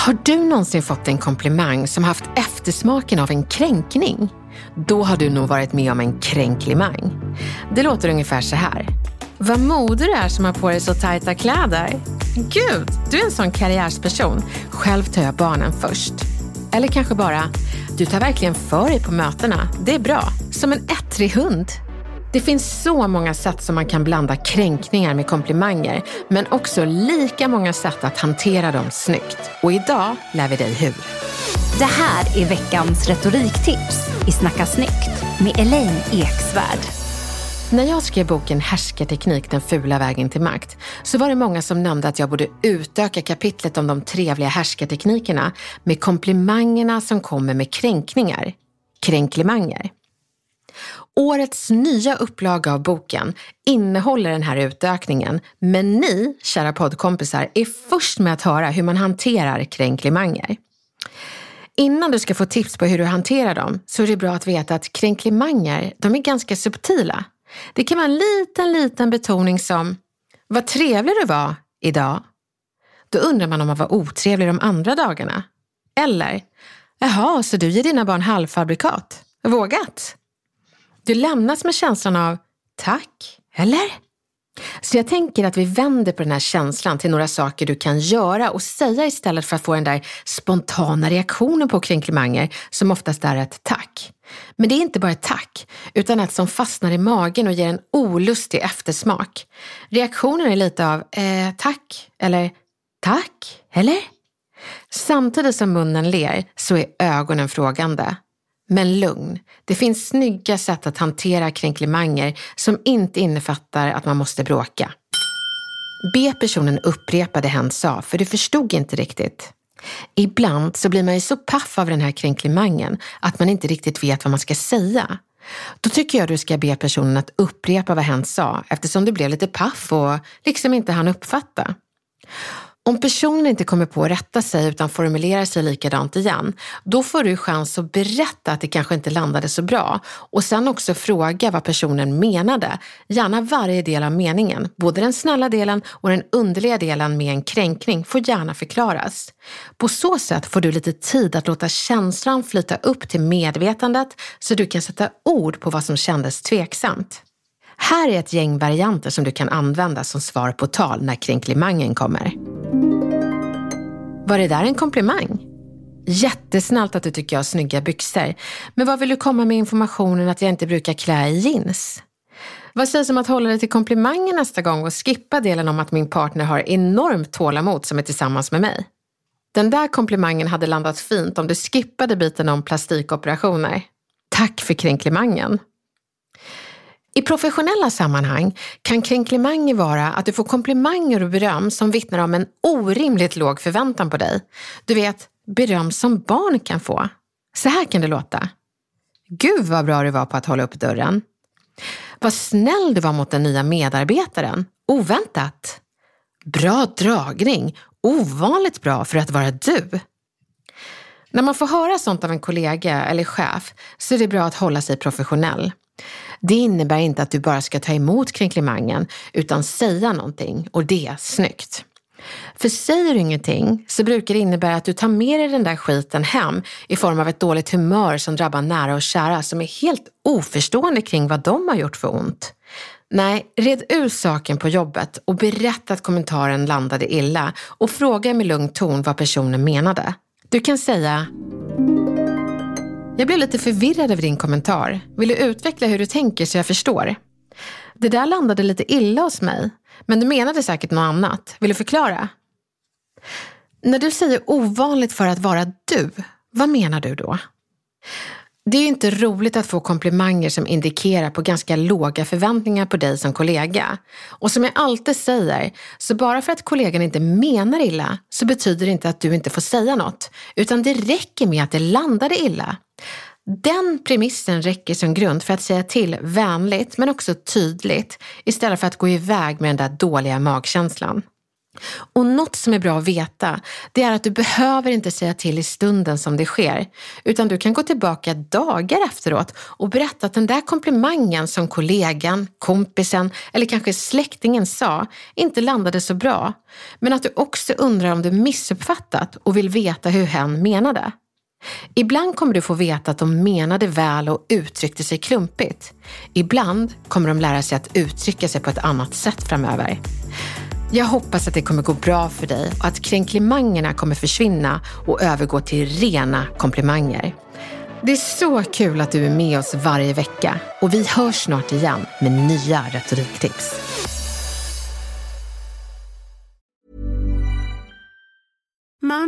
Har du någonsin fått en komplimang som haft eftersmaken av en kränkning? Då har du nog varit med om en kränklimang. Det låter ungefär så här. Vad modig du är som har på dig så tajta kläder. Gud, du är en sån karriärsperson. Själv tar jag barnen först. Eller kanske bara, du tar verkligen för dig på mötena. Det är bra. Som en ettrig hund. Det finns så många sätt som man kan blanda kränkningar med komplimanger, men också lika många sätt att hantera dem snyggt. Och idag lär vi dig hur. Det här är veckans retoriktips i Snacka snyggt med Elaine Eksvärd. När jag skrev boken Härskarteknik, den fula vägen till makt, så var det många som nämnde att jag borde utöka kapitlet om de trevliga härskarteknikerna med komplimangerna som kommer med kränkningar. Kränklimanger. Årets nya upplaga av boken innehåller den här utökningen, men ni, kära poddkompisar, är först med att höra hur man hanterar kränklimanger. Innan du ska få tips på hur du hanterar dem så är det bra att veta att kränklimanger, de är ganska subtila. Det kan vara en liten, liten betoning som Vad trevlig du var idag. Då undrar man om man var otrevlig de andra dagarna. Eller Jaha, så du ger dina barn halvfabrikat? Vågat? Du lämnas med känslan av Tack, eller? Så jag tänker att vi vänder på den här känslan till några saker du kan göra och säga istället för att få den där spontana reaktionen på kränklimanger som oftast är ett tack. Men det är inte bara ett tack, utan ett som fastnar i magen och ger en olustig eftersmak. Reaktionen är lite av eh, tack eller tack eller? Samtidigt som munnen ler så är ögonen frågande. Men lugn, det finns snygga sätt att hantera kränklimanger som inte innefattar att man måste bråka. Be personen upprepa det hen sa, för du förstod inte riktigt. Ibland så blir man ju så paff av den här kränklimangen att man inte riktigt vet vad man ska säga. Då tycker jag du ska be personen att upprepa vad hen sa eftersom du blev lite paff och liksom inte hann uppfatta. Om personen inte kommer på att rätta sig utan formulerar sig likadant igen, då får du chans att berätta att det kanske inte landade så bra och sen också fråga vad personen menade. Gärna varje del av meningen, både den snälla delen och den underliga delen med en kränkning får gärna förklaras. På så sätt får du lite tid att låta känslan flyta upp till medvetandet så du kan sätta ord på vad som kändes tveksamt. Här är ett gäng varianter som du kan använda som svar på tal när kränklimangen kommer. Var det där en komplimang? Jättesnällt att du tycker jag har snygga byxor. Men vad vill du komma med informationen att jag inte brukar klä i jeans? Vad sägs om att hålla dig till komplimanger nästa gång och skippa delen om att min partner har enormt tålamod som är tillsammans med mig? Den där komplimangen hade landat fint om du skippade biten om plastikoperationer. Tack för kränklimangen. I professionella sammanhang kan kränklimanger vara att du får komplimanger och beröm som vittnar om en orimligt låg förväntan på dig. Du vet, beröm som barn kan få. Så här kan det låta. Gud vad bra du var på att hålla upp dörren. Vad snäll du var mot den nya medarbetaren. Oväntat. Bra dragning. Ovanligt bra för att vara du. När man får höra sånt av en kollega eller chef så är det bra att hålla sig professionell. Det innebär inte att du bara ska ta emot kränklimangen utan säga någonting och det snyggt. För säger du ingenting så brukar det innebära att du tar med dig den där skiten hem i form av ett dåligt humör som drabbar nära och kära som är helt oförstående kring vad de har gjort för ont. Nej, red ur saken på jobbet och berätta att kommentaren landade illa och fråga med lugn ton vad personen menade. Du kan säga jag blev lite förvirrad över din kommentar. Vill du utveckla hur du tänker så jag förstår? Det där landade lite illa hos mig, men du menade säkert något annat. Vill du förklara? När du säger ovanligt för att vara du, vad menar du då? Det är ju inte roligt att få komplimanger som indikerar på ganska låga förväntningar på dig som kollega. Och som jag alltid säger, så bara för att kollegan inte menar illa så betyder det inte att du inte får säga något, utan det räcker med att det landade illa. Den premissen räcker som grund för att säga till vänligt men också tydligt istället för att gå iväg med den där dåliga magkänslan. Och något som är bra att veta, det är att du behöver inte säga till i stunden som det sker, utan du kan gå tillbaka dagar efteråt och berätta att den där komplimangen som kollegan, kompisen eller kanske släktingen sa inte landade så bra, men att du också undrar om du missuppfattat och vill veta hur hen menade. Ibland kommer du få veta att de menade väl och uttryckte sig klumpigt. Ibland kommer de lära sig att uttrycka sig på ett annat sätt framöver. Jag hoppas att det kommer gå bra för dig och att kränklimangerna kommer försvinna och övergå till rena komplimanger. Det är så kul att du är med oss varje vecka och vi hörs snart igen med nya retoriktips.